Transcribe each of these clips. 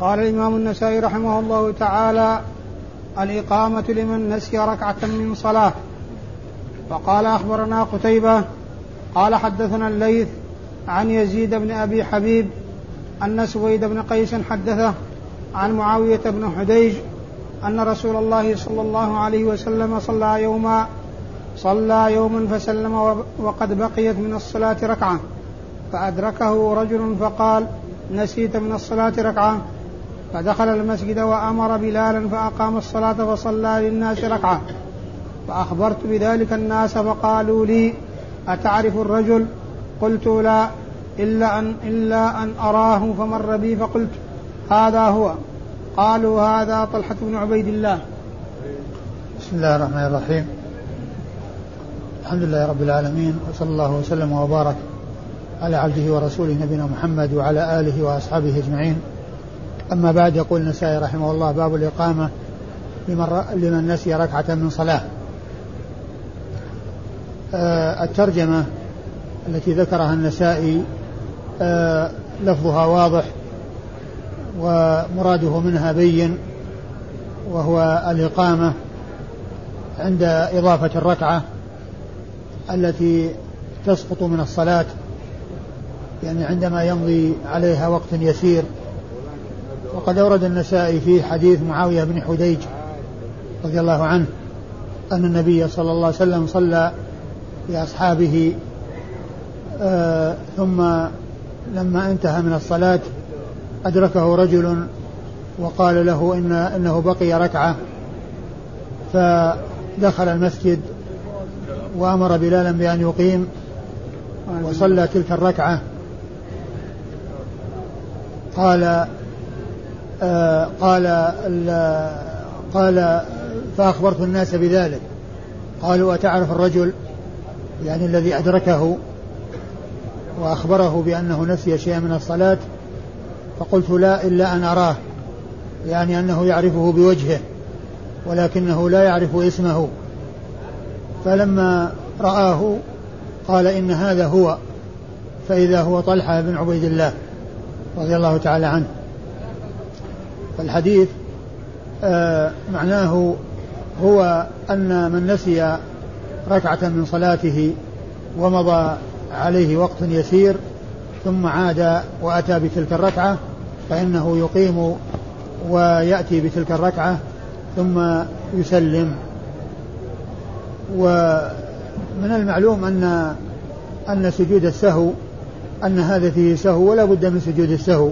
قال الإمام النسائي رحمه الله تعالى الإقامة لمن نسي ركعة من صلاة. فقال أخبرنا قتيبة قال حدثنا الليث عن يزيد بن أبي حبيب أن سويد بن قيس حدثه عن معاوية بن حديج أن رسول الله صلى الله عليه وسلم صلى يوما صلى يوما فسلم وقد بقيت من الصلاة ركعة. فأدركه رجل فقال نسيت من الصلاة ركعة. فدخل المسجد وأمر بلالا فأقام الصلاة فصلى للناس ركعة. فأخبرت بذلك الناس فقالوا لي أتعرف الرجل؟ قلت لا إلا أن, إلا أن أراه فمر بي فقلت هذا هو. قالوا هذا طلحة بن عبيد الله. بسم الله الرحمن الرحيم. الحمد لله رب العالمين وصلى الله وسلم وبارك على عبده ورسوله نبينا محمد وعلى آله وأصحابه أجمعين. أما بعد يقول النسائي رحمه الله باب الإقامة لمن, لمن نسي ركعة من صلاة. آه الترجمة التي ذكرها النسائي آه لفظها واضح ومراده منها بين وهو الإقامة عند إضافة الركعة التي تسقط من الصلاة يعني عندما يمضي عليها وقت يسير. وقد أورد النسائي في حديث معاوية بن حديج رضي الله عنه أن النبي صلى الله عليه وسلم صلى لأصحابه آه ثم لما انتهى من الصلاة أدركه رجل وقال له إن إنه بقي ركعة فدخل المسجد وأمر بلالا بأن يقيم وصلى تلك الركعة. قال قال قال فأخبرت الناس بذلك. قالوا أتعرف الرجل؟ يعني الذي أدركه وأخبره بأنه نسي شيئا من الصلاة؟ فقلت لا إلا أن أراه يعني أنه يعرفه بوجهه ولكنه لا يعرف اسمه. فلما رآه قال إن هذا هو فإذا هو طلحة بن عبيد الله رضي الله تعالى عنه. فالحديث آه معناه هو أن من نسي ركعة من صلاته ومضى عليه وقت يسير ثم عاد وأتى بتلك الركعة فإنه يقيم ويأتي بتلك الركعة ثم يسلم. ومن المعلوم أن أن سجود السهو أن هذا فيه سهو ولا بد من سجود السهو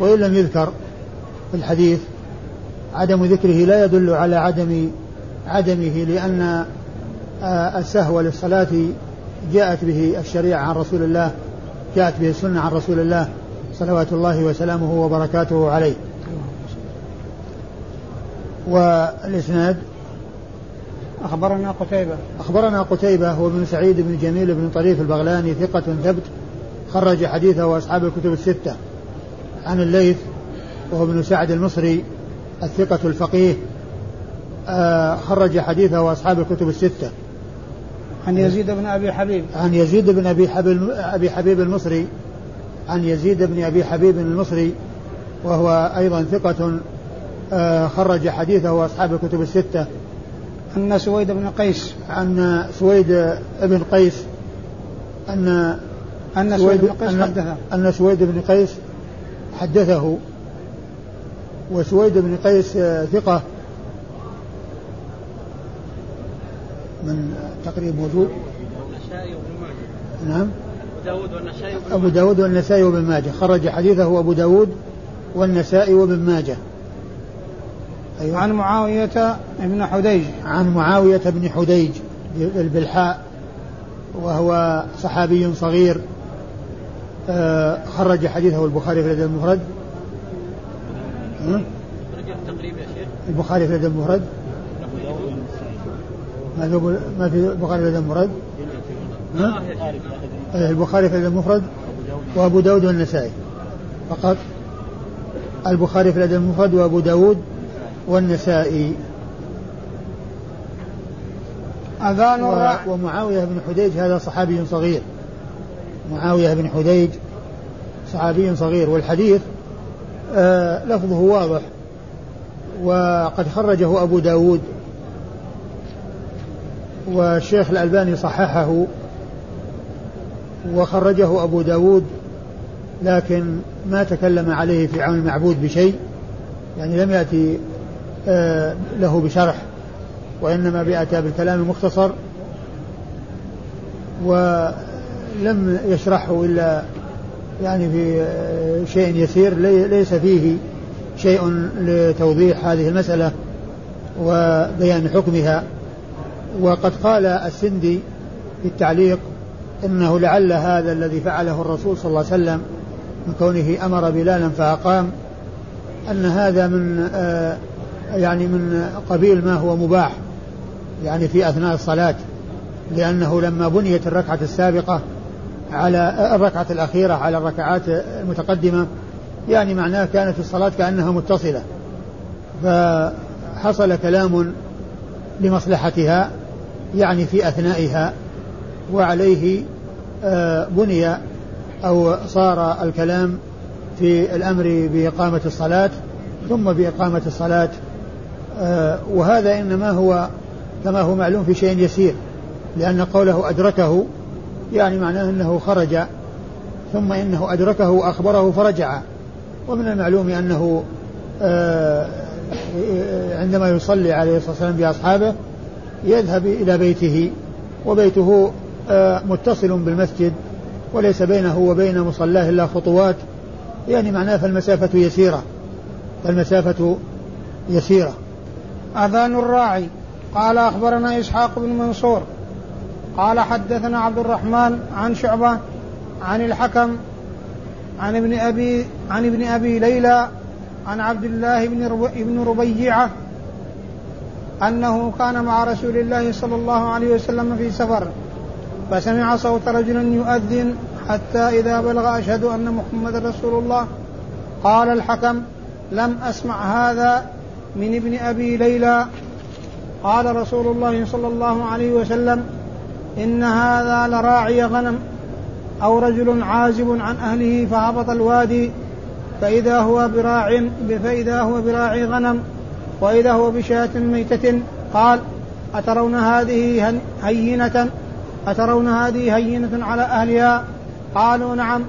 وإن لم يذكر في الحديث عدم ذكره لا يدل على عدم عدمه لأن السهو للصلاة جاءت به الشريعة عن رسول الله جاءت به السنة عن رسول الله صلوات الله وسلامه وبركاته عليه. والإسناد؟ أخبرنا قتيبة. أخبرنا قتيبة هو بن سعيد بن جميل بن طريف البغلاني ثقة ثبت خرج حديثه وأصحاب الكتب الستة عن الليث وهو ابن سعد المصري الثقة الفقيه آه خرج حديثه وأصحاب الكتب الستة. عن يزيد بن أبي حبيب. عن يزيد بن أبي حبيب, أبي حبيب المصري عن يزيد بن أبي حبيب المصري وهو أيضا ثقة آه خرج حديثه وأصحاب الكتب الستة. أن سويد بن قيس. عن سويد بن قيس أن أن سويد بن قيس حدثه. أن سويد بن قيس حدثه. وسويد بن قيس ثقة. من تقريب موجود نعم. داود والنسائي أبو داود والنسائي وابن ماجه. خرج حديثه أبو داود والنسائي وابن ماجه. أيوة. عن معاوية بن حديج. عن معاوية بن حديج بالحاء وهو صحابي صغير. آه خرج حديثه البخاري في الأدب المفرد. يا شيخ؟ البخاري في الأدب المفرد. ما في ما في البخاري في الأدب المفرد؟ البخاري في الأدب المفرد وأبو داود والنسائي. فقط البخاري في الأدب المفرد وأبو داود والنسائي. أذان و... ومعاوية بن حديج هذا صحابي صغير. معاوية بن حديج صحابي صغير. والحديث آه لفظه واضح. وقد خرجه أبو داود. والشيخ الألباني صححه. وخرجه أبو داود. لكن ما تكلم عليه في عون المعبود بشيء. يعني لم يأتي آه له بشرح. وإنما بأتى بالكلام المختصر. ولم يشرحه إلا يعني في شيء يسير ليس فيه شيء لتوضيح هذه المسألة وبيان حكمها. وقد قال السندي في التعليق إنه لعل هذا الذي فعله الرسول صلى الله عليه وسلم من كونه أمر بلالا فأقام أن هذا من آه يعني من قبيل ما هو مباح يعني في أثناء الصلاة لأنه لما بنيت الركعة السابقة على الركعة الأخيرة على الركعات المتقدمة. يعني معناه كانت الصلاة كأنها متصلة. فحصل كلام لمصلحتها يعني في أثنائها وعليه آه، بني أو صار الكلام في الأمر بإقامة الصلاة ثم بإقامة الصلاة. آه، وهذا إنما هو كما هو معلوم في شيء يسير لأن قوله أدركه يعني معناه إنه خرج ثم إنه أدركه وأخبره فرجع. ومن المعلوم أنه آه، عندما يصلي عليه الصلاة والسلام بأصحابه يذهب إلى بيته وبيته آه، متصل بالمسجد وليس بينه وبين مصلاه إلا خطوات. يعني معناه فالمسافة يسيرة فالمسافة يسيرة. أذان الراعي. قال أخبرنا إسحاق بن منصور. قال حدثنا عبد الرحمن عن شعبة عن الحكم عن ابن أبي عن ابن أبي ليلى عن عبد الله بن ابن ربيعة أنه كان مع رسول الله صلى الله عليه وسلم في سفر فسمع صوت رجل يؤذن حتى إذا بلغ أشهد أن محمد رسول الله. قال الحكم لم أسمع هذا من ابن أبي ليلى. قال رسول الله صلى الله عليه وسلم إن هذا لراعي غنم أو رجل عازب عن أهله فهبط الوادي فإذا هو براع فإذا هو براعي غنم وإذا هو بشاة ميتة قال أترون هذه هينة؟ أترون هذه هينة على أهلها؟ قالوا نعم.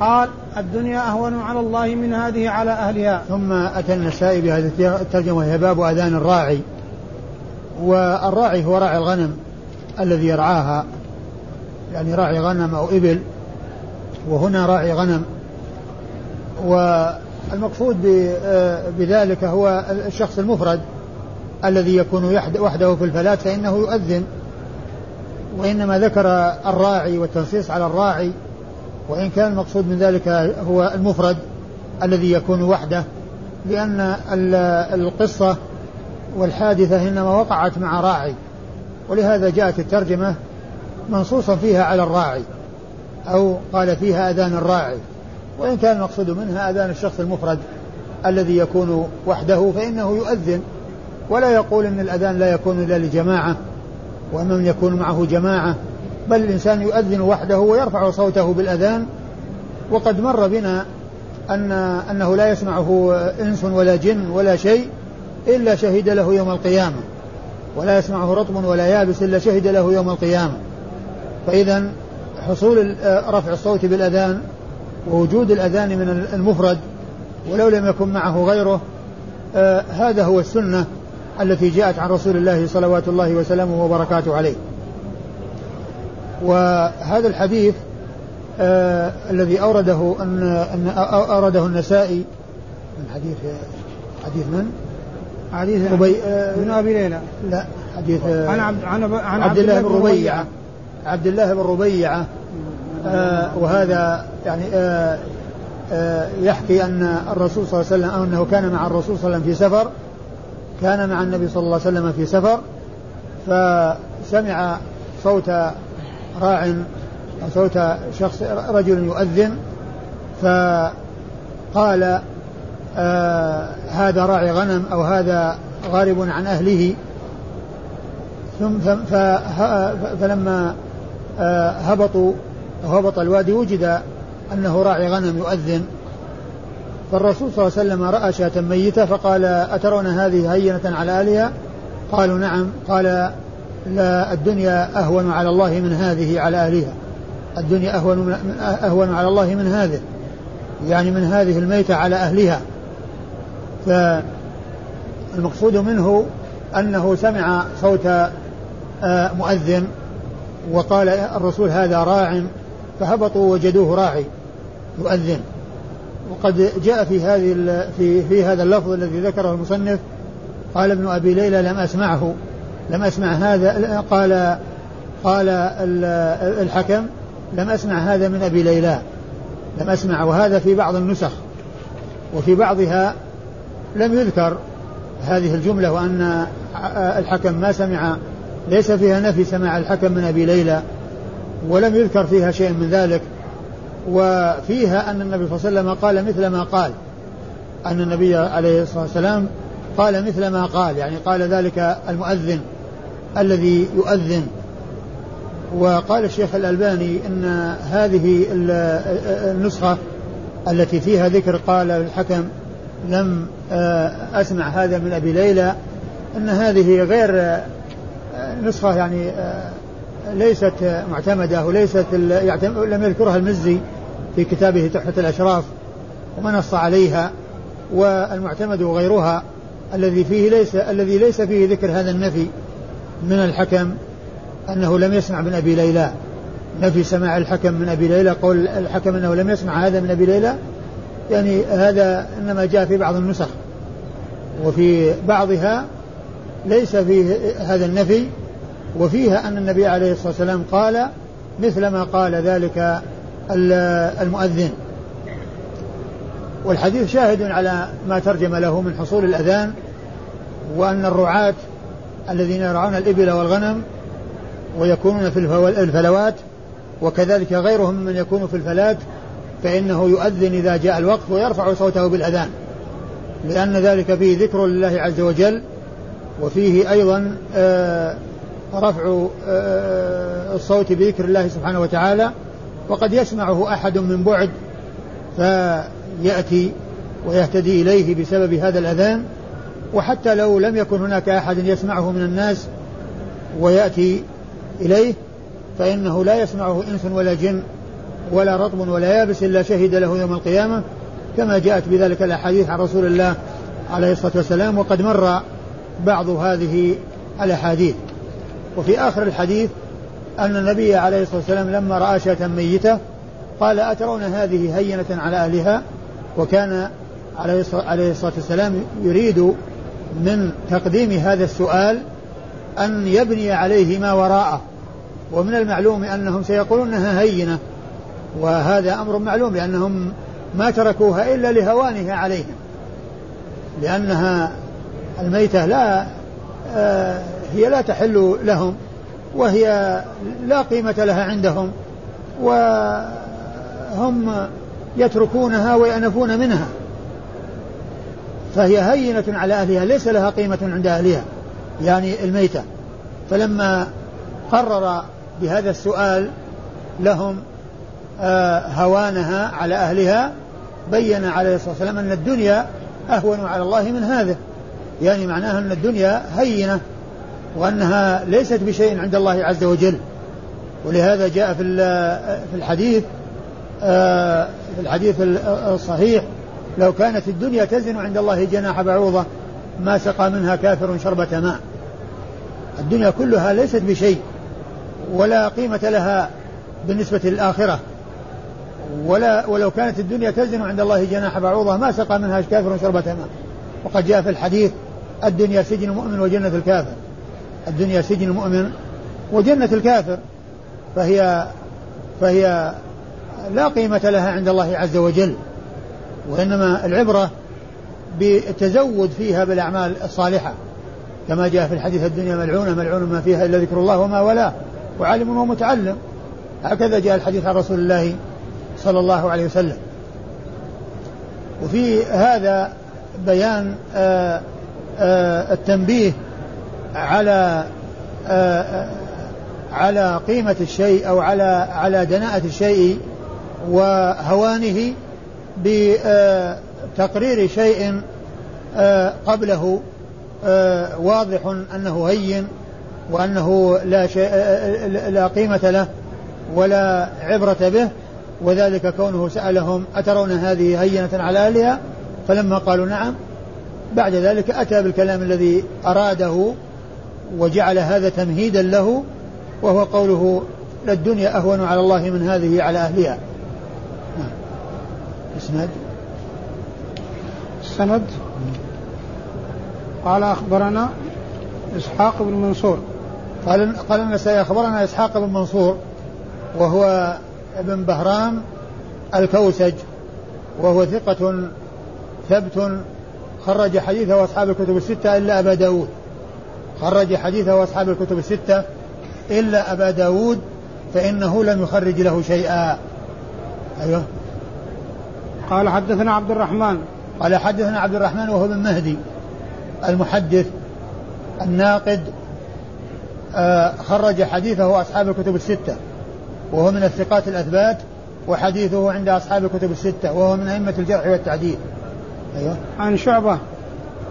قال الدنيا أهون على الله من هذه على أهلها. ثم أتى النسائي بهذه الترجمة وهي باب أذان الراعي. والراعي هو راعي الغنم. الذي يرعاها يعني راعي غنم أو إبل وهنا راعي غنم. والمقصود بذلك هو الشخص المفرد الذي يكون وحده في الفلاة فإنه يؤذن. وإنما ذكر الراعي والتنصيص على الراعي وإن كان المقصود من ذلك هو المفرد الذي يكون وحده لأن القصة والحادثة إنما وقعت مع راعي. ولهذا جاءت الترجمة منصوصا فيها على الراعي أو قال فيها أذان الراعي. وإن كان المقصود منها أذان الشخص المفرد الذي يكون وحده فإنه يؤذن. ولا يقول أن الأذان لا يكون إلا لجماعة ومن يكون معه جماعة. بل الإنسان يؤذن وحده ويرفع صوته بالأذان. وقد مر بنا أن أنه لا يسمعه إنس ولا جن ولا شيء إلا شهد له يوم القيامة. ولا يسمعه رطب ولا يابس إلا شهد له يوم القيامة فإذا حصول رفع الصوت بالأذان ووجود الأذان من المفرد ولو لم يكن معه غيره آه هذا هو السنة التي جاءت عن رسول الله صلوات الله وسلامه وبركاته عليه وهذا الحديث آه الذي أورده أن أورده النسائي من حديث حديث من؟ حديث ربي آه ابن أبي ليلى. لا حديث عن عبد عن, عن عبد الله بن ربيعة. عبد الله بن ربيعة. آه وهذا يعني آه آه يحكي أن الرسول صلى الله عليه وسلم أو أنه كان مع الرسول صلى الله عليه وسلم في سفر. كان مع النبي صلى الله عليه وسلم في سفر. فسمع صوت راع صوت شخص رجل يؤذن. فقال آه هذا راعي غنم أو هذا غارب عن أهله. ثم فلما آه هبطوا هبط الوادي وجد أنه راعي غنم يؤذن. فالرسول صلى الله عليه وسلم رأى شاة ميتة فقال أترون هذه هينة على أهلها قالوا نعم. قال لا الدنيا أهون على الله من هذه على أهلها الدنيا أهون, من أهون على الله من هذه يعني من هذه الميتة على أهلها. فالمقصود منه أنه سمع صوت آه، مؤذن وقال الرسول هذا راع فهبطوا وجدوه راعي يؤذن وقد جاء في هذه في في هذا اللفظ الذي ذكره المصنف قال ابن أبي ليلى لم أسمعه لم أسمع هذا قال قال الحكم لم أسمع هذا من أبي ليلى لم أسمع وهذا في بعض النسخ وفي بعضها لم يذكر هذه الجملة وأن الحكم ما سمع ليس فيها نفي سماع الحكم من أبي ليلى ولم يذكر فيها شيء من ذلك. وفيها أن النبي صلى الله عليه وسلم قال مثل ما قال. أن النبي عليه الصلاة والسلام قال مثل ما قال يعني قال ذلك المؤذن الذي يؤذن. وقال الشيخ الألباني أن هذه النسخة التي فيها ذكر قال الحكم لم آه، أسمع هذا من أبي ليلى أن هذه غير آه، نسخة يعني آه، ليست معتمدة وليست لم يذكرها المزي في كتابه تحفة الأشراف ومنص عليها والمعتمد غيرها الذي فيه ليس الذي ليس فيه ذكر هذا النفي من الحكم أنه لم يسمع من أبي ليلى. نفي سماع الحكم من أبي ليلى قول الحكم أنه لم يسمع هذا من أبي ليلى يعني هذا إنما جاء في بعض النسخ وفي بعضها ليس فيه هذا النفي وفيها أن النبي عليه الصلاة والسلام قال مثل ما قال ذلك المؤذن. والحديث شاهد على ما ترجم له من حصول الأذان وأن الرعاة الذين يرعون الإبل والغنم ويكونون في الفلوات وكذلك غيرهم من يكون في الفلات فإنه يؤذن إذا جاء الوقت ويرفع صوته بالأذان لأن ذلك فيه ذكر لله عز وجل وفيه أيضا آه رفع آه، الصوت بذكر الله سبحانه وتعالى وقد يسمعه أحد من بعد فيأتي ويهتدي إليه بسبب هذا الأذان وحتى لو لم يكن هناك أحد يسمعه من الناس ويأتي إليه فإنه لا يسمعه إنس ولا جن ولا رطب ولا يابس إلا شهد له يوم القيامة كما جاءت بذلك الأحاديث عن رسول الله عليه الصلاة والسلام وقد مر بعض هذه الأحاديث. وفي آخر الحديث أن النبي عليه الصلاة والسلام لما رأى شاة ميتة قال أترون هذه هينة على أهلها؟ وكان عليه الصلاة والسلام يريد من تقديم هذا السؤال أن يبني عليه ما وراءه. ومن المعلوم أنهم سيقولون أنها هينة. وهذا أمر معلوم لأنهم ما تركوها إلا لهوانها عليهم. لأنها الميتة لا آه هي لا تحل لهم وهي لا قيمة لها عندهم وهم يتركونها ويأنفون منها. فهي هينة على أهلها ليس لها قيمة عند أهلها يعني الميتة. فلما قرر بهذا السؤال لهم هوانها على أهلها بين عليه الصلاة والسلام أن الدنيا أهون على الله من هذا يعني معناها أن الدنيا هينة وأنها ليست بشيء عند الله عز وجل. ولهذا جاء في في الحديث آه، في الحديث الصحيح لو كانت الدنيا تزن عند الله جناح بعوضة ما سقى منها كافر شربة ماء. الدنيا كلها ليست بشيء ولا قيمة لها بالنسبة للآخرة. ولا ولو كانت الدنيا تزن عند الله جناح بعوضة ما سقى منها كافر شربة ماء. وقد جاء في الحديث الدنيا سجن المؤمن وجنة الكافر. الدنيا سجن المؤمن وجنة الكافر. فهي فهي لا قيمة لها عند الله عز وجل. وإنما العبرة بالتزود فيها بالأعمال الصالحة. كما جاء في الحديث الدنيا ملعونة ملعون ما فيها إلا ذكر الله وما والاه وعالم ومتعلم. هكذا جاء الحديث عن رسول الله صلى الله عليه وسلم. وفي هذا بيان آآ آآ التنبيه على آه، آه، على قيمة الشيء أو على على دناءة الشيء وهوانه تقرير شيء آه، قبله آه، واضح أنه هين وأنه لا, شيء لا قيمة له ولا عبرة به. وذلك كونه سألهم أترون هذه هينة على أهلها؟ فلما قالوا نعم بعد ذلك أتى بالكلام الذي أراده وجعل هذا تمهيدا له وهو قوله للدنيا أهون على الله من هذه على أهلها. إسناد؟ السند قال أخبرنا إسحاق بن منصور. قال قال النسائي أخبرنا إسحاق بن منصور وهو ابن بهرام الكوسج وهو ثقة ثبت خرج حديثه أصحاب الكتب الستة إلا أبا داود. خرج حديثه أصحاب الكتب الستة إلا أبا داود فإنه لم يخرج له شيئا. أيوه. قال حدثنا عبد الرحمن. قال حدثنا عبد الرحمن وهو بن مهدي المحدث الناقد آه خرج حديثه أصحاب الكتب الستة. وهو من الثقات الأثبات وحديثه عند أصحاب الكتب الستة وهو من أئمة الجرح والتعديل. أيوه. عن شعبة.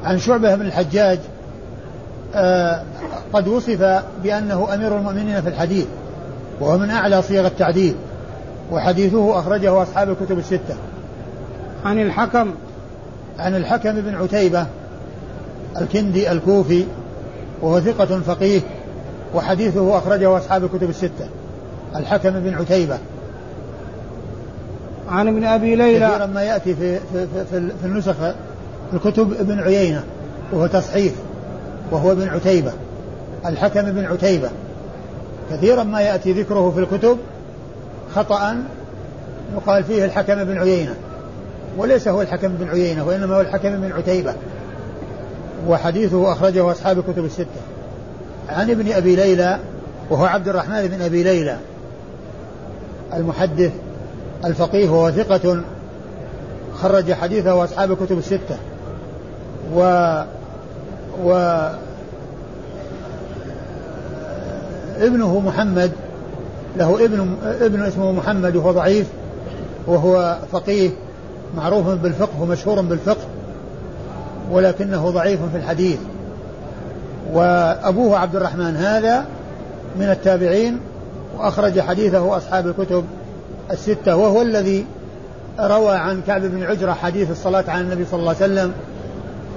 عن شعبة بن الحجاج آه قد وصف بأنه أمير المؤمنين في الحديث وهو من أعلى صيغ التعديل وحديثه أخرجه أصحاب الكتب الستة. عن الحكم. عن الحكم بن عتيبة الكندي الكوفي وهو ثقة فقيه وحديثه أخرجه أصحاب الكتب الستة. الحكم بن عتيبة. عن ابن أبي ليلى. كثيرا ما يأتي في, في, في, في النسخ في الكتب ابن عيينة وهو تصحيف وهو ابن عتيبة. الحكم بن عتيبة. كثيرا ما يأتي ذكره في الكتب خطأ يقال فيه الحكم بن عيينة. وليس هو الحكم بن عيينة وإنما هو الحكم بن عتيبة. وحديثه أخرجه أصحاب الكتب الستة. عن ابن أبي ليلى وهو عبد الرحمن بن أبي ليلى. المحدث الفقيه وهو ثقة خرج حديثه أصحاب الكتب الستة. و و ابنه محمد له ابن ابن اسمه محمد وهو ضعيف وهو فقيه معروف بالفقه ومشهور بالفقه ولكنه ضعيف في الحديث. وأبوه عبد الرحمن هذا من التابعين وأخرج حديثه أصحاب الكتب الستة وهو الذي روى عن كعب بن عجرة حديث الصلاة على النبي صلى الله عليه وسلم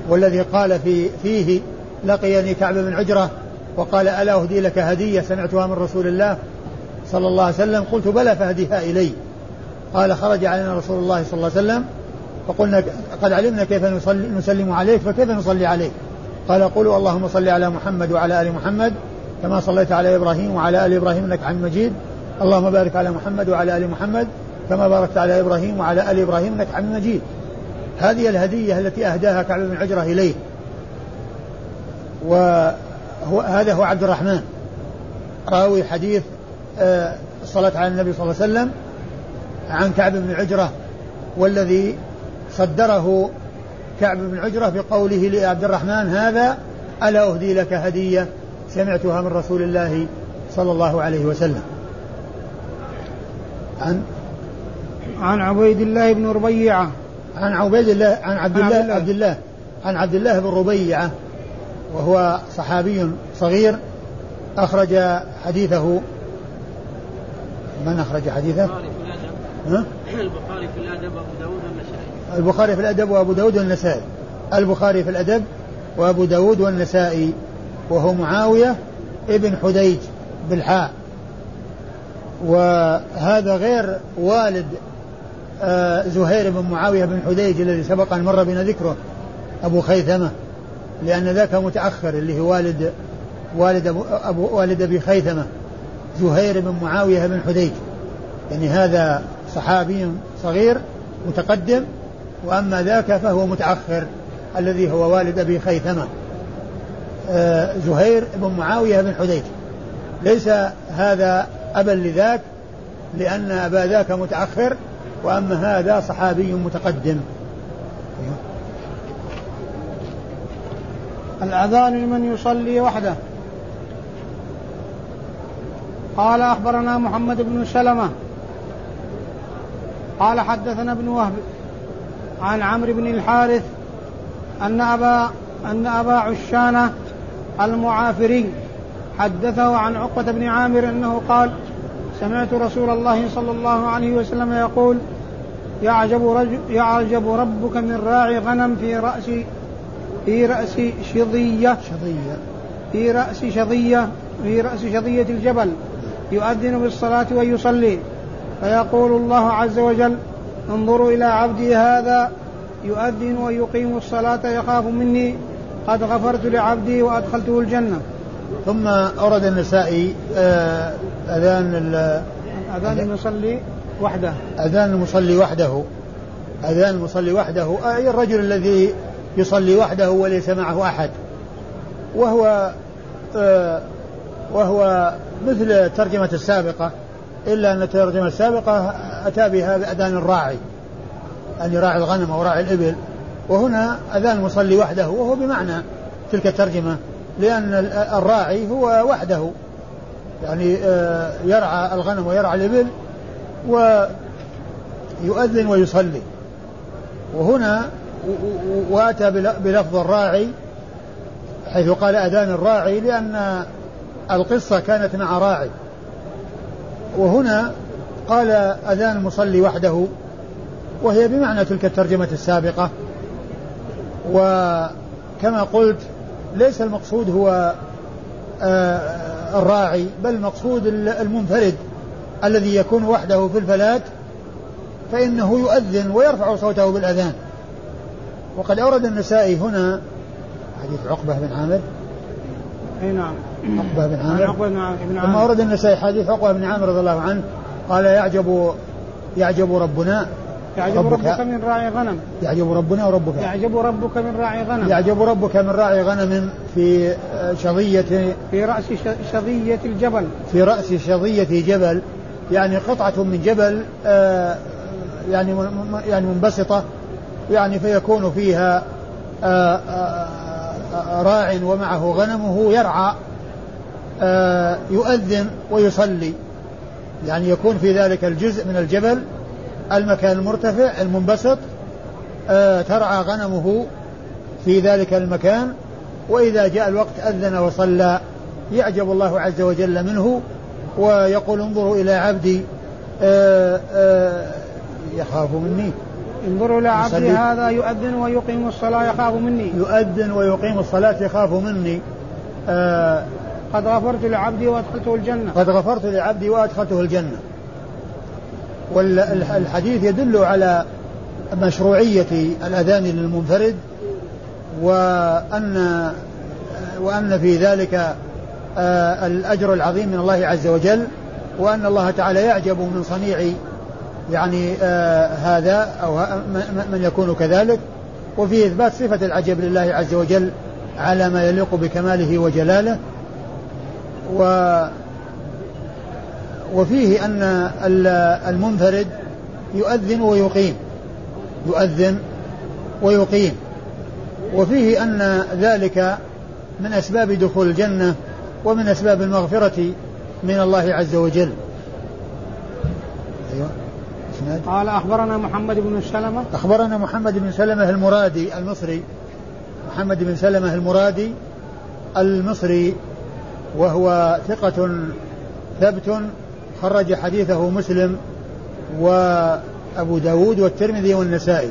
والذي قال في فيه لقيني كعب بن عجرة وقال ألا أهدي لك هدية سمعتها من رسول الله صلى الله عليه وسلم؟ قلت بلى فهديها إلي. قال خرج علينا رسول الله صلى الله عليه وسلم فقلنا قد علمنا كيف نسلم عليك فكيف نصلي عليك؟ قال قولوا اللهم صل على محمد وعلى آل محمد كما صليت على إبراهيم وعلى آل إبراهيم إنك حميد مجيد. اللهم بارك على محمد وعلى آل محمد كما باركت على إبراهيم وعلى آل إبراهيم إنك حميد مجيد. هذه الهدية التي أهداها كعب بن عجرة إليه. وهو هذا هو عبد الرحمن. راوي حديث الصلاة على النبي صلى الله عليه وسلم عن كعب بن عجرة والذي صدره كعب بن عجرة بقوله لعبد الرحمن هذا ألا أهدي لك هدية؟ سمعتها من رسول الله صلى الله عليه وسلم. عن؟ عن عبيد الله بن ربيعة. عن عبيد الله عن عبد الله عبد الله, عبد الله عن عبد الله بن ربيعة وهو صحابي صغير أخرج حديثه. من أخرج حديثه؟ البخاري في الأدب وأبو داود والنسائي. البخاري في الأدب وأبو داود والنسائي. البخاري في الأدب وأبو داود والنسائي. وهو معاوية ابن حديج بالحاء. وهذا غير والد آه زهير بن معاوية بن حديج الذي سبق أن مر بنا ذكره أبو خيثمة لأن ذاك متأخر اللي هو والد والد أبو, والد أبي خيثمة زهير بن معاوية بن حديج. يعني هذا صحابي صغير متقدم وأما ذاك فهو متأخر الذي هو والد أبي خيثمة. زهير بن معاوية بن حديج ليس هذا أبا لذاك لأن أبا ذاك متأخر وأما هذا صحابي متقدم. الأذان لمن يصلي وحده. قال أخبرنا محمد بن سلمة. قال حدثنا ابن وهب عن عمرو بن الحارث أن أبا أن أبا عشانة المعافري حدثه عن عقبة بن عامر أنه قال سمعت رسول الله صلى الله عليه وسلم يقول يعجب, رجل يعجب ربك من راعي غنم في رأس في رأس شظية. شظية. في رأس شظية. في رأس شظية الجبل. يؤذن بالصلاة ويصلي. فيقول الله عز وجل انظروا إلى عبدي هذا. يؤذن ويقيم الصلاة يخاف مني. قد غفرت لعبدي وأدخلته الجنة. ثم أورد النسائي آه، أذان أذان المصلي وحده. أذان المصلي وحده. أذان المصلي وحده. أي الرجل الذي يصلي وحده وليس معه أحد. وهو آه، وهو مثل الترجمة السابقة. إلا أن الترجمة السابقة أتى بها بأذان الراعي. أن يراعي الغنم أو راعي الإبل. وهنا أذان المصلي وحده وهو بمعنى تلك الترجمة لأن الراعي هو وحده. يعني آه، يرعى الغنم ويرعى الإبل ويؤذن ويصلي. وهنا وأتى بلفظ الراعي حيث قال أذان الراعي لأن القصة كانت مع راعي. وهنا قال أذان المصلي وحده وهي بمعنى تلك الترجمة السابقة. وكما قلت ليس المقصود هو آه، الراعي بل المقصود المنفرد الذي يكون وحده في الفلاة فإنه يؤذن ويرفع صوته بالأذان. وقد أورد النسائي هنا حديث عقبة بن عامر. أي نعم. عقبة بن عامر. عقبة بن عامر. ثم أورد النسائي حديث عقبة بن عامر رضي الله عنه قال يعجب يعجب ربنا. يعجب ربك, ربك من راعي غنم. يعجب ربنا وربك يعجب ربك من راعي غنم. يعجب ربك من راعي غنم في شظية في رأس شظية الجبل. في رأس شظية جبل. يعني قطعة من جبل آه، يعني يعني منبسطة. يعني فيكون فيها آه، آه، راع ومعه غنمه يرعى يؤذن ويصلي. يعني يكون في ذلك الجزء من الجبل. المكان المرتفع المنبسط ترعى غنمه في ذلك المكان وإذا جاء الوقت أذن وصلى يعجب الله عز وجل منه ويقول انظروا إلى عبدي آه، آه، يخاف مني. انظروا إلى عبدي هذا يؤذن ويقيم الصلاة يخاف مني. يؤذن ويقيم الصلاة يخاف مني. آه قد غفرت لعبدي وأدخلته الجنة. قد غفرت لعبدي وأدخلته الجنة. والحديث يدل على مشروعية الأذان للمنفرد وأن وأن في ذلك آه، الأجر العظيم من الله عز وجل وأن الله تعالى يعجب من صنيع يعني آه هذا أو من يكون كذلك. وفي إثبات صفة العجب لله عز وجل على ما يليق بكماله وجلاله. و وفيه أن المنفرد يؤذن ويقيم. يؤذن ويقيم. وفيه أن ذلك من أسباب دخول الجنة ومن أسباب المغفرة من الله عز وجل. أيوة. قال أخبرنا محمد بن سلمة. أخبرنا محمد بن سلمة المرادي المصري. محمد بن سلمة المرادي المصري وهو ثقة ثبت خرج حديثه مسلم وأبو داود والترمذي والنسائي.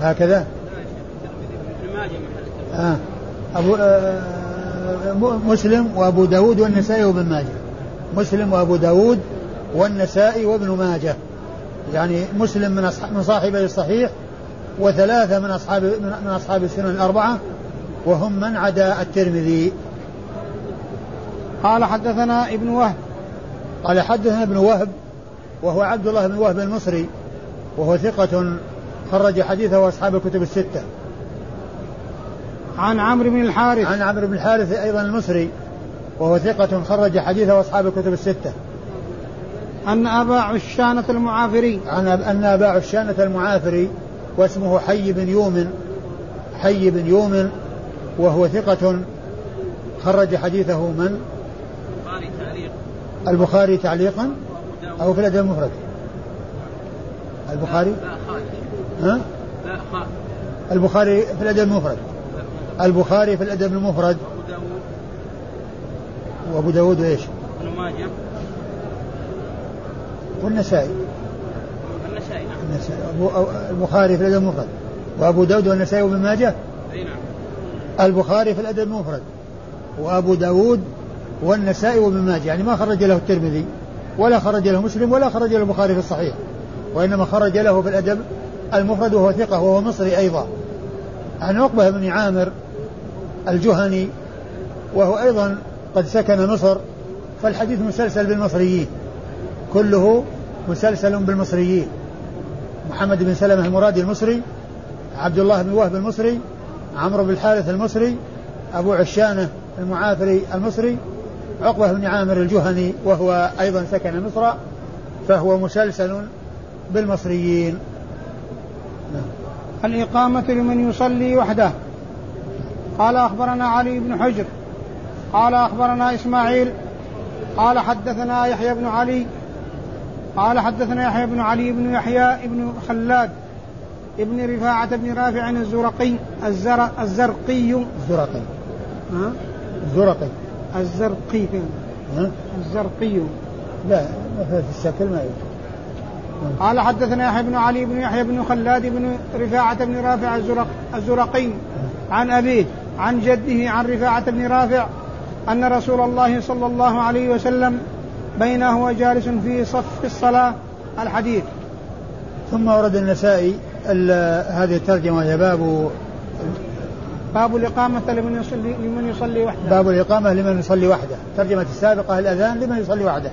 هكذا؟ آه. أبو آه مسلم وأبو داود والنسائي وابن ماجه. مسلم وأبو داود والنسائي وابن ماجه. يعني مسلم من من صاحبي الصحيح وثلاثة من أصحاب من أصحاب السنن الأربعة وهم من عدا الترمذي. قال حدثنا ابن وهب قال حدثنا ابن وهب وهو عبد الله بن وهب المصري وهو ثقة خرج حديثه أصحاب الكتب الستة. عن عمرو بن الحارث. عن عمرو بن الحارث أيضا المصري وهو ثقة خرج حديثه أصحاب الكتب الستة. أن أبا عشانة المعافري. عن أن أبا عشانة المعافري واسمه حي بن يومن حي بن يومن وهو ثقة خرج حديثه من؟ البخاري تعليقا أو في الأدب المفرد؟ البخاري؟ ها؟ البخاري في الأدب المفرد. البخاري في الأدب المفرد. وأبو داود وإيش والنسائي. النسائي نعم. النسائي. أبو أو- البخاري في الأدب المفرد. وأبو داود والنسائي وابن ماجه؟ أي نعم. البخاري في الأدب المفرد. وأبو داود والنسائي وابن ماجه يعني ما خرج له الترمذي ولا خرج له مسلم ولا خرج له البخاري في الصحيح وإنما خرج له في الأدب المفرد وهو ثقة وهو مصري أيضا. عن عقبة بن عامر الجهني وهو أيضا قد سكن مصر فالحديث مسلسل بالمصريين كله مسلسل بالمصريين. محمد بن سلمة المرادي المصري عبد الله بن وهب المصري عمرو بن الحارث المصري أبو عشانة المعافري المصري عقبة بن عامر الجهني وهو أيضا سكن مصر فهو مسلسل بالمصريين. نعم. الإقامة لمن يصلي وحده. قال أخبرنا علي بن حجر. قال أخبرنا إسماعيل. قال حدثنا يحيى بن علي. قال حدثنا يحيى بن علي بن يحيى بن خلاد ابن رفاعة بن رافع الزرقي الزر الزرقي. الزرقي. ها؟ الزرقي. الزرقي. ها؟ الزرقي. لا في الشكل ما يوجد قال حدثنا يحيى بن علي بن يحيى بن خلاد بن رفاعة بن رافع الزرق الزرقي. عن أبيه عن جده عن رفاعة بن رافع أن رسول الله صلى الله عليه وسلم بينه هو جالس في صف الصلاة الحديث. ثم ورد النسائي ال- هذه الترجمة هي باب باب الإقامة لمن يصلي لمن يصلي وحده. باب الإقامة لمن يصلي وحده. ترجمة السابقة الأذان لمن يصلي وحده؟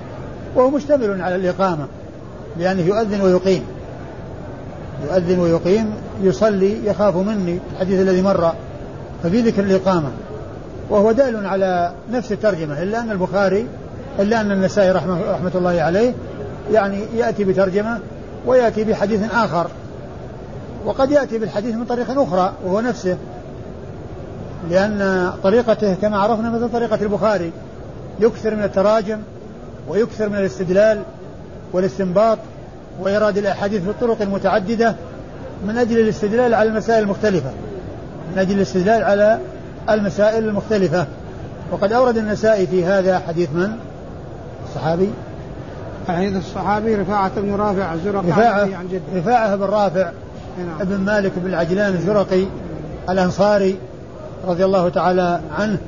وهو مشتمل على الإقامة لأنه يؤذن ويقيم. يؤذن ويقيم يصلي يخاف مني الحديث الذي مر ففي ذكر الإقامة. وهو دال على نفس الترجمة إلا أن البخاري إلا أن النسائي رحمه, رحمة الله عليه يعني يأتي بترجمة ويأتي بحديث آخر. وقد يأتي بالحديث من طريق أخرى وهو نفسه. لأن طريقته كما عرفنا مثل طريقة البخاري. يكثر من التراجم ويكثر من الاستدلال والاستنباط وإيراد الأحاديث بالطرق المتعددة من أجل الاستدلال على المسائل المختلفة. من أجل الاستدلال على المسائل المختلفة. وقد أورد النسائي في هذا حديث من؟ الصحابي. حديث الصحابي رفاعة بن رافع الزرقي رفاعة عن رفاعة بن رافع نعم. ابن مالك بن العجلان الزرقي الأنصاري. رضي الله تعالى عنه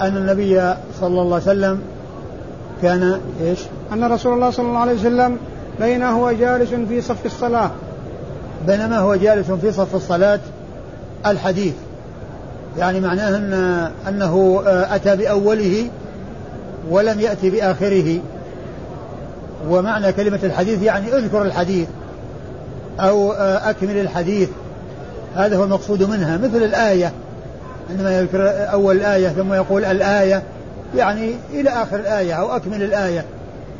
أن النبي صلى الله عليه وسلم كان إيش؟ أن رسول الله صلى الله عليه وسلم بينه هو جالس في صف الصلاة. بينما هو جالس في صف الصلاة الحديث. يعني معناه أن أنه أتى بأوله ولم يأتي بآخره. ومعنى كلمة الحديث يعني اذكر الحديث أو أكمل الحديث. هذا هو المقصود منها مثل الآية. عندما يذكر أول الآية ثم يقول الآية يعني إلى آخر الآية أو أكمل الآية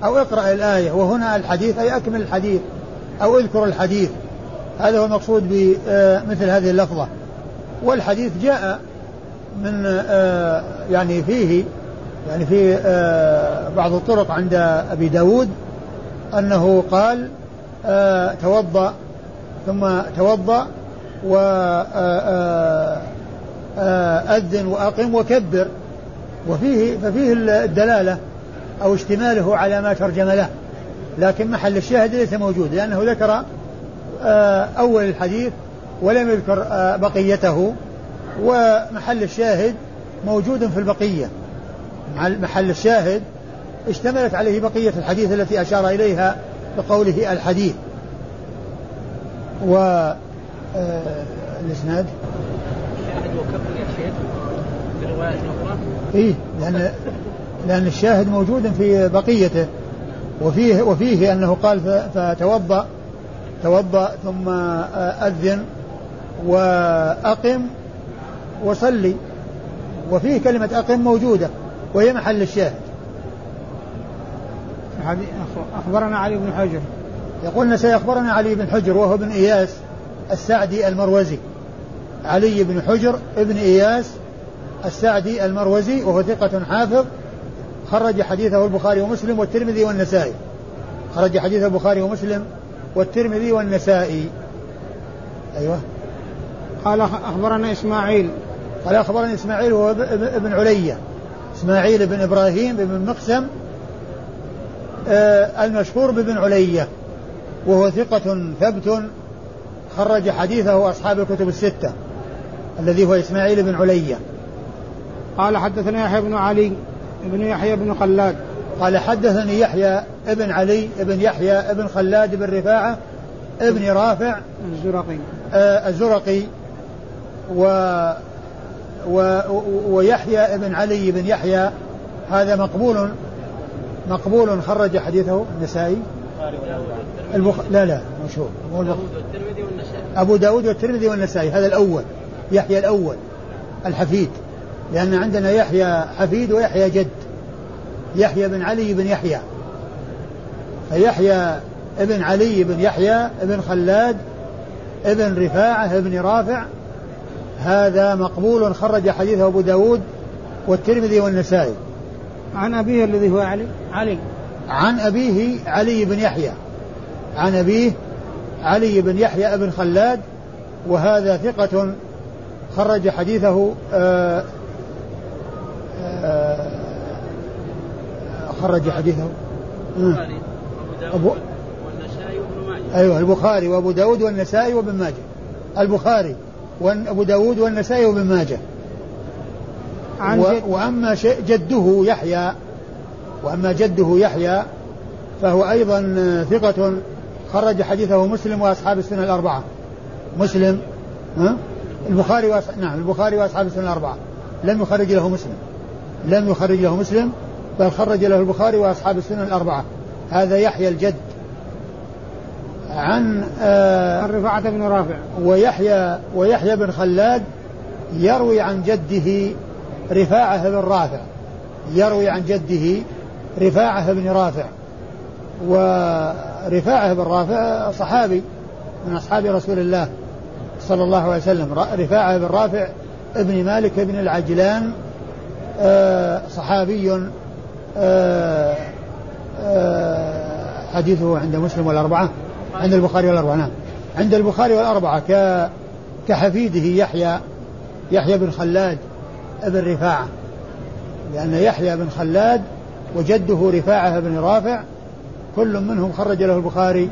أو اقرأ الآية وهنا الحديث أي أكمل الحديث أو اذكر الحديث. هذا هو المقصود بمثل هذه اللفظة. والحديث جاء من آه، يعني فيه يعني في آه، بعض الطرق عند أبي داود أنه قال آه، توضأ ثم توضأ وأذن وأقم وكبر. وفيه ففيه الدلالة أو اشتماله على ما ترجم له. لكن محل الشاهد ليس موجود لأنه ذكر آه، أول الحديث ولم يذكر آه، بقيته. ومحل الشاهد موجود في البقية. محل الشاهد اشتملت عليه بقية الحديث التي أشار إليها بقوله الحديث. و آه، الإسناد؟ شاهد وكبر يا شيخ في رواية أخرى؟ إيه لأن لأن الشاهد موجود في بقيته. وفيه وفيه أنه قال فتوضأ توضأ ثم آه، أذن وأقم وصلي. وفيه كلمة أقم موجودة وهي محل الشاهد. أخبرنا علي بن حجر. يقول النسائي أخبرنا علي بن حجر وهو ابن إياس السعدي المروزي. علي بن حجر ابن إياس السعدي المروزي وهو ثقة حافظ خرج حديثه البخاري ومسلم والترمذي والنسائي. خرج حديث البخاري ومسلم والترمذي والنسائي. أيوه. قال أخبرنا إسماعيل. قال أخبرني إسماعيل هو ابن علية إسماعيل بن إبراهيم بن مقسم آه المشهور بابن علية وهو ثقة ثبت خرج حديثه أصحاب الكتب الستة. الذي هو إسماعيل بن علية قال حدثنا يحيى بن علي بن يحيى بن خلاد. قال حدثني يحيى ابن علي ابن يحيى ابن خلاد بن رفاعة ابن رافع الزرقي. آه الزرقي و و ويحيى ابن علي بن يحيى. هذا مقبول مقبول خرج حديثه النسائي. البخ... لا لا مشهور. أبو داود والترمذي والنسائي هذا الأول. يحيى الأول الحفيد. لأن عندنا يحيى حفيد ويحيى جد. يحيى بن علي بن يحيى. فيحيى ابن علي بن يحيى ابن خلاد ابن رفاعة ابن رافع. هذا مقبول خرج حديثه أبو داود والترمذي والنسائي. عن أبيه الذي هو علي علي. عن أبيه علي بن يحيى. عن أبيه علي بن يحيى بن خلاد. وهذا ثقة خرج حديثه آآ آه، آآ آه، خرج حديثه. البخاري أبو داود والنسائي وابن ماجه. أيوه البخاري وأبو داود والنسائي وابن ماجه. البخاري وأبو داود والنسائي وابن ماجه. عن و... وأما جده يحيى. وأما جده يحيى فهو أيضا ثقة. خرج حديثه مسلم وأصحاب السنة الأربعة. مسلم ها؟ البخاري وأص... نعم البخاري وأصحاب السنة الأربعة. لم يخرج له مسلم. لم يخرج له مسلم بل خرج له البخاري وأصحاب السنة الأربعة. هذا يحيى الجد. عن آه رفاعة بن رافع. ويحيى ويحيى بن خلاد يروي عن جده رفاعة بن رافع. يروي عن جده رفاعة بن رافع. ورفاعة بن رافع صحابي من أصحاب رسول الله. صلى الله عليه وسلم. رفاعة بن رافع ابن مالك بن العجلان آه، صحابي آه، آه، حديثه عند مسلم والأربعة عند البخاري والأربعة نعم. عند البخاري والأربعة كحفيده يحيى يحيى بن خلاد ابن رفاعة. لأن يحيى بن خلاد وجده رفاعة بن رافع كل منهم خرج له البخاري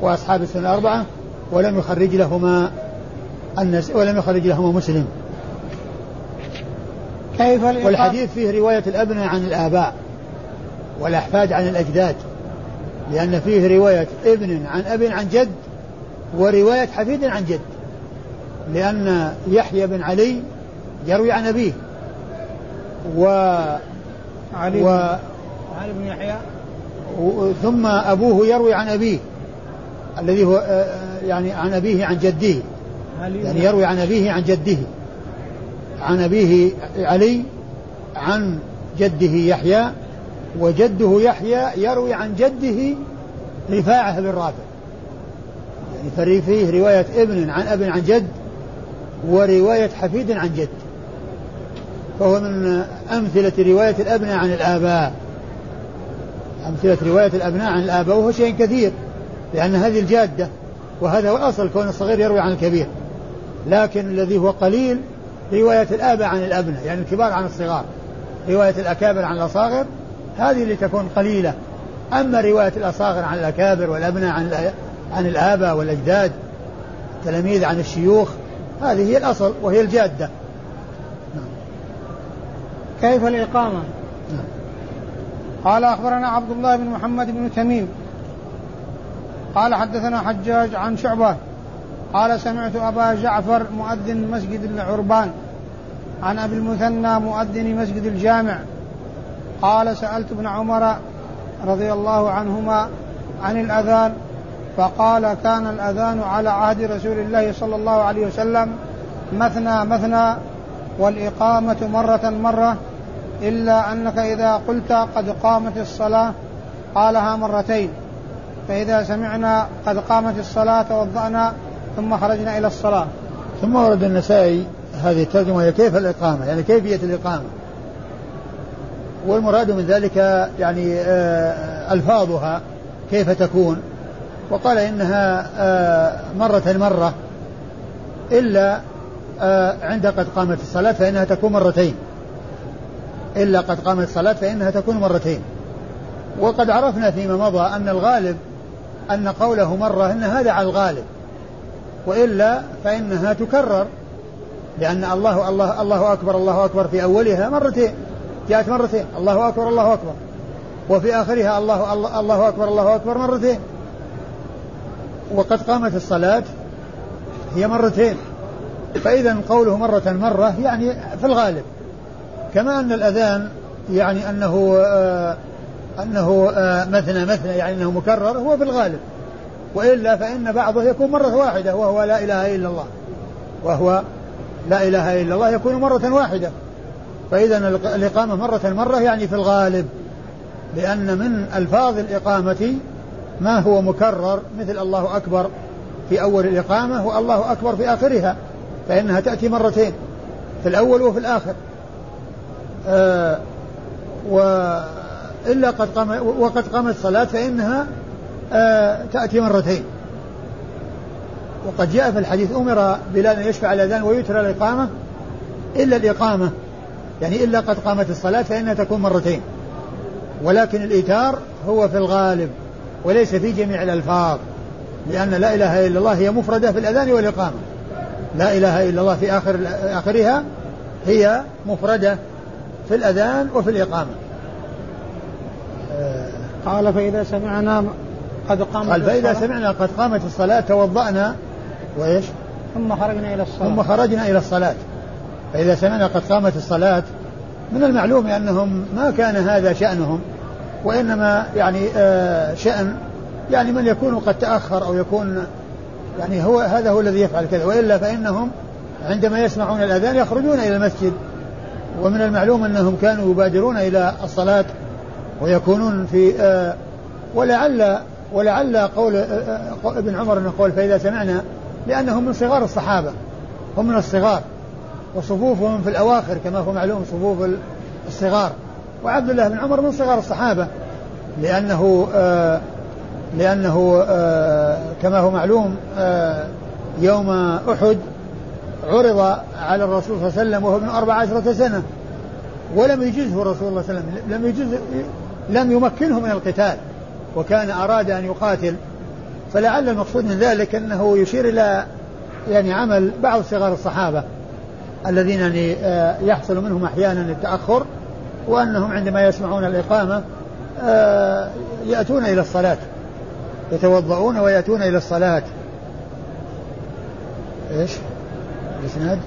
وأصحاب السنة الأربعة ولم يخرج لهما. ولم يخرج لهما مسلم. كيف والحديث فيه رواية الأبناء عن الآباء والأحفاد عن الأجداد لأن فيه رواية ابن عن أب عن جد ورواية حفيد عن جد لأن يحيى بن علي يروي عن أبيه. و علي و علي بن يحيى. ثم أبوه يروي عن أبيه الذي هو آه، يعني عن أبيه عن جده. يعني يروي عن أبيه عن جده. عن أبيه علي عن جده يحيى وجده يحيى يروي عن جده رفاعة بن رافع. يعني فريفيه رواية ابن عن أب عن جد ورواية حفيد عن جد. فهو من أمثلة رواية الأبناء عن الآباء. أمثلة رواية الأبناء عن الآباء وهو شيء كثير لأن هذه الجادة وهذا هو الأصل كون الصغير يروي عن الكبير. لكن الذي هو قليل رواية الآباء عن الأبناء يعني الكبار عن الصغار رواية الأكابر عن الأصاغر هذه اللي تكون قليلة أما رواية الأصاغر عن الأكابر والأبناء عن عن الآباء والأجداد التلاميذ عن الشيوخ هذه هي الأصل وهي الجادة. كيف الإقامة نعم. قال أخبرنا عبد الله بن محمد بن تميم قال حدثنا حجاج عن شعبة قال سمعت أبا جعفر مؤذن مسجد العربان. عن أبي المثنى مؤذن مسجد الجامع. قال سألت ابن عمر رضي الله عنهما عن الأذان فقال كان الأذان على عهد رسول الله صلى الله عليه وسلم مثنى مثنى والإقامة مرة مرة إلا أنك إذا قلت قد قامت الصلاة قالها مرتين فإذا سمعنا قد قامت الصلاة توضأنا ثم خرجنا إلى الصلاة. ثم ورد النسائي هذه الترجمة كيف الإقامة يعني كيفية الإقامة. والمراد من ذلك يعني آه، ألفاظها كيف تكون. وقال إنها آه، مرة مرة إلا آه، عند قد قامت الصلاة فإنها تكون مرتين. إلا قد قامت الصلاة فإنها تكون مرتين. وقد عرفنا فيما مضى أن الغالب أن قوله مرة إن هذا على الغالب. وإلا فإنها تكرر لأن الله الله الله أكبر الله أكبر في أولها مرتين جاءت مرتين الله أكبر الله أكبر. وفي آخرها الله الله, الله أكبر الله أكبر مرتين. وقد قامت الصلاة هي مرتين. فإذا قوله مرة مرة يعني في الغالب. كما أن الأذان يعني أنه آه أنه آه مثنى مثنى يعني أنه مكرر هو في الغالب. وإلا فإن بعضه يكون مرة واحدة وهو لا إله إلا الله. وهو لا إله إلا الله يكون مرة واحدة. فإذا الإقامة مرة مرة يعني في الغالب لأن من ألفاظ الإقامة ما هو مكرر مثل الله أكبر في أول الإقامة والله أكبر في آخرها فإنها تأتي مرتين في الأول وفي الآخر. آه وإلا قد قام وقد قامت الصلاة فإنها تأتي مرتين. وقد جاء في الحديث أمر بلال أن يشفع الأذان ويترى الإقامة إلا الإقامة. يعني إلا قد قامت الصلاة فإنها تكون مرتين. ولكن الإيتار هو في الغالب وليس في جميع الألفاظ لأن لا إله إلا الله هي مفردة في الأذان والإقامة. لا إله إلا الله في آخر آخرها هي مفردة في الأذان وفي الإقامة. قال فإذا سمعنا قد قامت قال فإذا سمعنا قد قامت الصلاة توضأنا وإيش؟ ثم خرجنا إلى الصلاة. ثم خرجنا إلى الصلاة. فإذا سمعنا قد قامت الصلاة من المعلوم أنهم ما كان هذا شأنهم وإنما يعني آه شأن يعني من يكون قد تأخر أو يكون يعني هو هذا هو الذي يفعل كذا. وإلا فإنهم عندما يسمعون الأذان يخرجون إلى المسجد. ومن المعلوم أنهم كانوا يبادرون إلى الصلاة ويكونون في آه ولعل ولعل قول آه، آه، ابن عمر أنه قول فإذا سمعنا لأنهم من صغار الصحابة هم من الصغار وصفوفهم في الأواخر كما هو معلوم صفوف الصغار. وعبد الله بن عمر من صغار الصحابة لأنه آه لأنه آه كما هو معلوم يوم أحد عرض على الرسول صلى الله عليه وسلم وهو ابن أربع عشرة سنة ولم يجزه الرسول صلى الله عليه وسلم لم يجز لم يمكنه من القتال. وكان أراد أن يقاتل فلعل المقصود من ذلك أنه يشير إلى يعني عمل بعض صغار الصحابة الذين يعني آه، يحصل منهم أحيانا التأخر وأنهم عندما يسمعون الإقامة آه، يأتون إلى الصلاة يتوضؤون ويأتون إلى الصلاة. إيش؟ الإسناد؟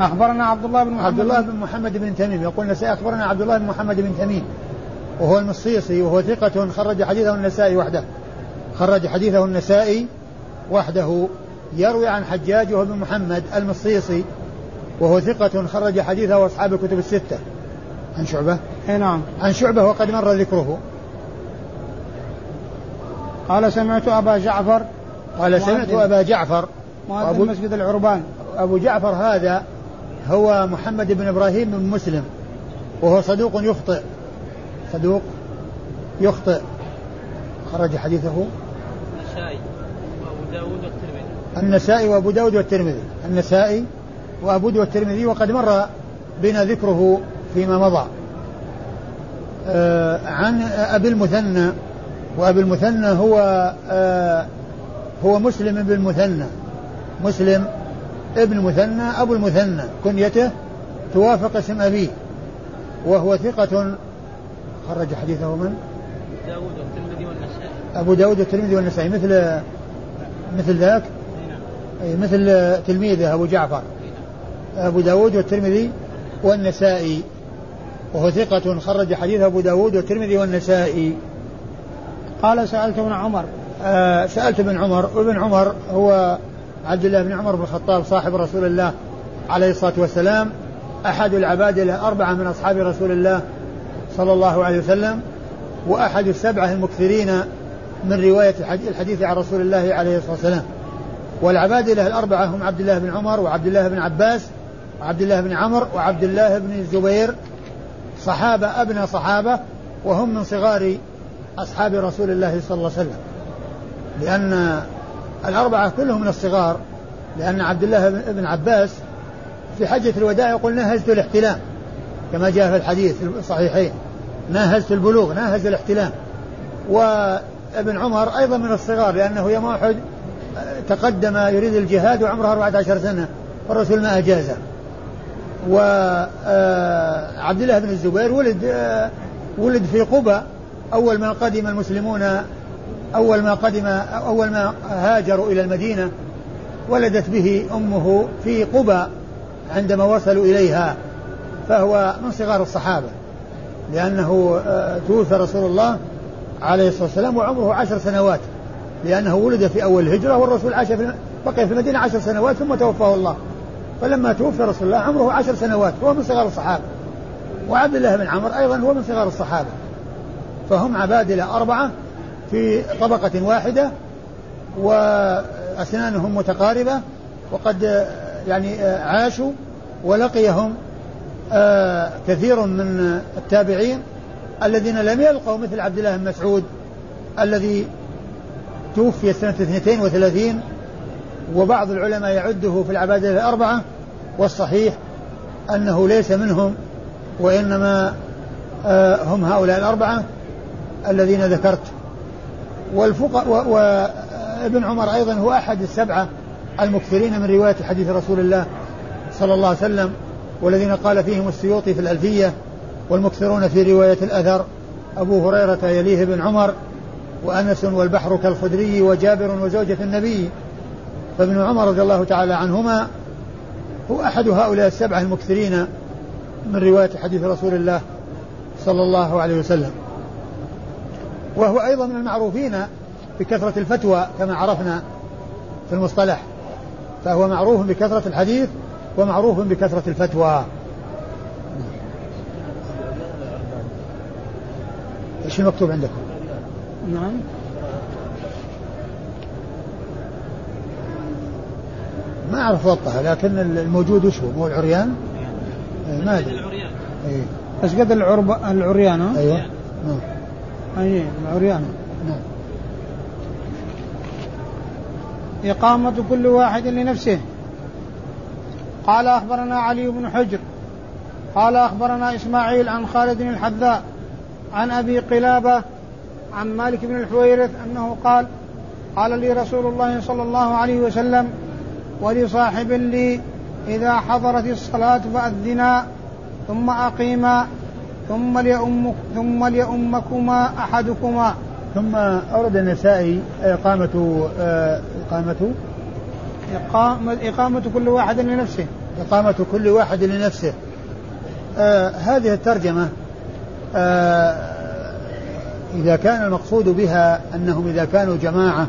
أخبرنا عبد الله بن محمد عبد الله بن محمد بن تميم يقول النسائي أخبرنا عبد الله بن محمد بن تميم وهو المصيصي وهو ثقة خرج حديثه النسائي وحده. خرج حديثه النسائي وحده. يروي عن حجاج وهو بن محمد المصيصي وهو ثقة خرج حديثه أصحاب الكتب الستة. عن شعبة؟ إي نعم. عن شعبة وقد مر ذكره. قال سمعت أبا جعفر. قال سمعت أبا جعفر. مؤذن مسجد العربان. أبو جعفر هذا هو محمد بن إبراهيم بن مسلم وهو صدوق يخطئ. صدوق يخطئ. خرج حديثه. النسائي وأبو داود والترمذي. النسائي وأبو داود والترمذي. النسائي وأبو داود والترمذي وقد مر بنا ذكره فيما مضى. آه عن أبي المثنى. وأبي المثنى هو آه هو مسلم بن المثنى. مسلم ابن مثنى أبو المثنى. كنيته توافق اسم أبيه. وهو ثقة خرج حديثه من؟ داود والترمذي والنسائي. أبو داود والترمذي والنسائي. مثل مثل ذاك؟ أي مثل تلميذه أبو جعفر. أبو داود والترمذي والنسائي. وهو ثقة خرج حديث أبو داود والترمذي والنسائي. قال سألت ابن عمر آه سألت ابن عمر وابن عمر هو عبد الله بن عمر بن الخطاب صاحب رسول الله عليه الصلاة والسلام. أحد العباد الأربعة من أصحاب رسول الله. صلى الله عليه وسلم وأحد السبعة المكثرين من رواية الحديث عن رسول الله عليه الصلاة والسلام. والعبادلة الأربعة هم عبد الله بن عمر وعبد الله بن عباس وعبد الله بن عمر وعبد الله بن الزبير صحابة أبنى صحابة وهم من صغار أصحاب رسول الله صلى الله عليه وسلم. لأن الأربعة كلهم من الصغار لأن عبد الله بن عباس في حجة الوداع يقول ناهزت الاحتلام كما جاء في الحديث الصحيحين. ناهزت البلوغ ناهز الاحتلام. وابن عمر أيضا من الصغار لأنه يوم أحد تقدم يريد الجهاد وعمره 14 سنة والرسول ما أجازه. وعبد الله بن الزبير ولد آه، ولد في قبى أول ما قدم المسلمون أول ما قدم أول ما هاجروا إلى المدينة ولدت به أمه في قبى عندما وصلوا إليها فهو من صغار الصحابة. لأنه آه، توفي رسول الله عليه الصلاة والسلام وعمره عشر سنوات لأنه ولد في أول الهجرة والرسول عاش في بقي في المدينة عشر سنوات ثم توفاه الله. فلما توفي رسول الله عمره عشر سنوات هو من صغار الصحابة. وعبد الله بن عمر أيضا هو من صغار الصحابة. فهم عبادلة أربعة في طبقة واحدة وأسنانهم متقاربة وقد يعني عاشوا ولقيهم آه، كثير من التابعين الذين لم يلقوا مثل عبد الله بن مسعود الذي توفي سنة 32 وبعض العلماء يعده في العبادة الأربعة والصحيح أنه ليس منهم وإنما آه، هم هؤلاء الأربعة الذين ذكرت. والفقه وابن عمر أيضا هو أحد السبعة المكثرين من رواية حديث رسول الله صلى الله عليه وسلم. والذين قال فيهم السيوطي في الألفية والمكثرون في رواية الأثر أبو هريرة يليه بن عمر وأنس والبحر كالخدري وجابر وزوجة النبي. فابن عمر رضي الله تعالى عنهما هو أحد هؤلاء السبعة المكثرين من رواية حديث رسول الله صلى الله عليه وسلم. وهو أيضا من المعروفين بكثرة الفتوى كما عرفنا في المصطلح فهو معروف بكثرة الحديث ومعروف بكثرة الفتوى. إيش المكتوب عندكم؟ نعم. ما أعرف ضبطها لكن الموجود وش هو؟ مو العريان؟ إيه، ما أدري. إيش قد العرب العريان ها؟ أيوه. نعم. أي العريان. نعم. إقامة كل واحد لنفسه. قال أخبرنا علي بن حجر قال أخبرنا إسماعيل عن خالد بن الحذاء عن أبي قلابة عن مالك بن الحويرث أنه قال قال لي رسول الله صلى الله عليه وسلم ولصاحب لي إذا حضرت الصلاة فأذنا ثم أقيما ثم ليؤمك ثم ليؤمكما أحدكما. ثم أورد النسائي إقامة آه، إقامة؟ إقامة, إقامة كل واحد لنفسه. إقامة كل واحد لنفسه. آه هذه الترجمة آه إذا كان المقصود بها أنهم إذا كانوا جماعة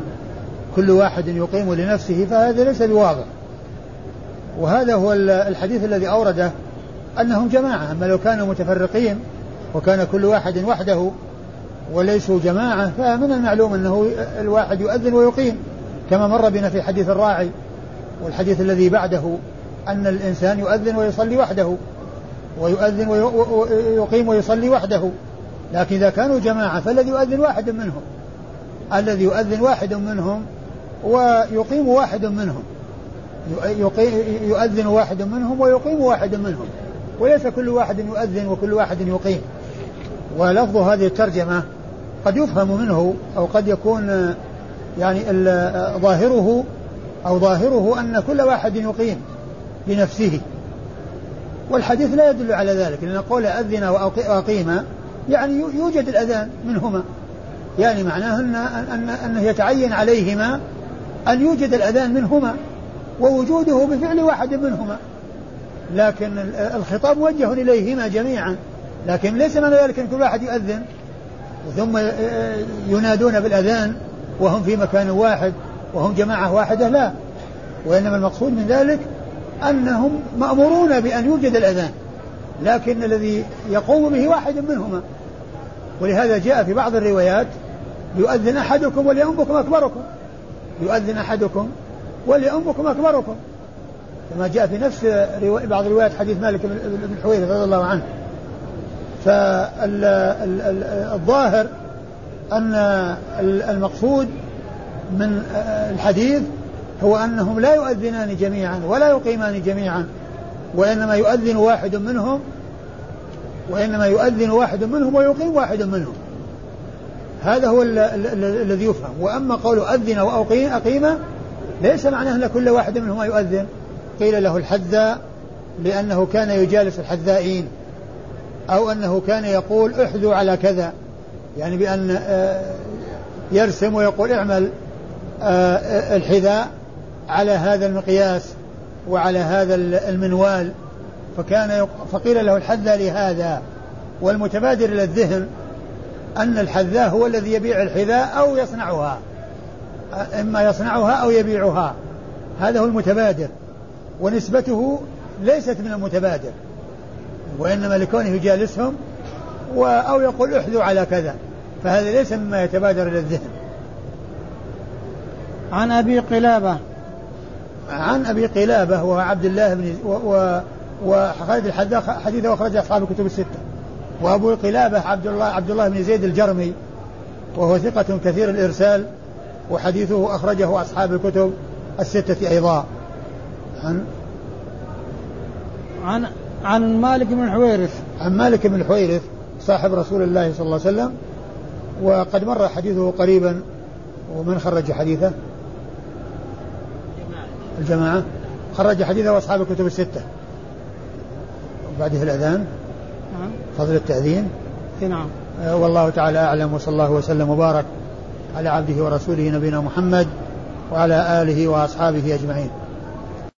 كل واحد يقيم لنفسه فهذا ليس بواضح. وهذا هو الحديث الذي أورده أنهم جماعة. أما لو كانوا متفرقين وكان كل واحد وحده وليسوا جماعة فمن المعلوم أنه الواحد يؤذن ويقيم كما مر بنا في حديث الراعي والحديث الذي بعده. أن الإنسان يؤذن ويصلي وحده ويؤذن ويقيم ويصلي وحده. لكن إذا كانوا جماعة فالذي يؤذن واحد منهم. الذي يؤذن واحد منهم ويقيم واحد منهم. يؤذن واحد منهم ويقيم واحد منهم. وليس كل واحد يؤذن وكل واحد يقيم. ولفظ هذه الترجمة قد يفهم منه أو قد يكون يعني ظاهره أو ظاهره أن كل واحد يقيم. بنفسه. والحديث لا يدل على ذلك لأن قول أذن وأقيم يعني يوجد الأذان منهما. يعني معناه أن أن أنه يتعين عليهما أن يوجد الأذان منهما ووجوده بفعل واحد منهما. لكن الخطاب موجه إليهما جميعا. لكن ليس معنى ذلك أن كل واحد يؤذن ثم ينادون بالأذان وهم في مكان واحد وهم جماعة واحدة لا. وإنما المقصود من ذلك أنهم مأمورون بأن يوجد الأذان لكن الذي يقوم به واحد منهما. ولهذا جاء في بعض الروايات يؤذن أحدكم وليؤمكم أكبركم يؤذن أحدكم وليؤمكم أكبركم كما جاء في نفس بعض روايات حديث مالك بن حويرث رضي الله عنه. فالظاهر أن المقصود من الحديث هو أنهم لا يؤذنان جميعا ولا يقيمان جميعا وإنما يؤذن واحد منهم وإنما يؤذن واحد منهم ويقيم واحد منهم. هذا هو الذي يفهم. وأما قول أذن وأقيم أقيم ليس معناه أن كل واحد منهما يؤذن. قيل له الحذاء لأنه كان يجالس الحذائين أو أنه كان يقول احذوا على كذا يعني بأن آه، يرسم ويقول اعمل آه، الحذاء. على هذا المقياس وعلى هذا المنوال فكان فقيل له الحذاء لهذا والمتبادر إلى الذهن أن الحذاء هو الذي يبيع الحذاء أو يصنعها إما يصنعها أو يبيعها. هذا هو المتبادر ونسبته ليست من المتبادر وإنما لكونه يجالسهم أو يقول احذوا على كذا فهذا ليس مما يتبادر إلى الذهن. عن أبي قلابة عن أبي قلابة وهو عبد الله بن و وخالد الحذاء حديثه أخرج أصحاب الكتب الستة. وأبو قلابة عبد الله عبد الله بن زيد الجرمي وهو ثقة كثير الإرسال وحديثه أخرجه أصحاب الكتب الستة أيضا. عن عن عن مالك بن الحويرث عن مالك بن الحويرث صاحب رسول الله صلى الله عليه وسلم وقد مر حديثه قريبا ومن خرج حديثه. الجماعة خرج حديثه أصحاب الكتب الستة. وبعده الأذان. نعم. فضل التأذين. نعم. آه، والله تعالى أعلم وصلى الله وسلم وبارك على عبده ورسوله نبينا محمد وعلى آله وأصحابه أجمعين.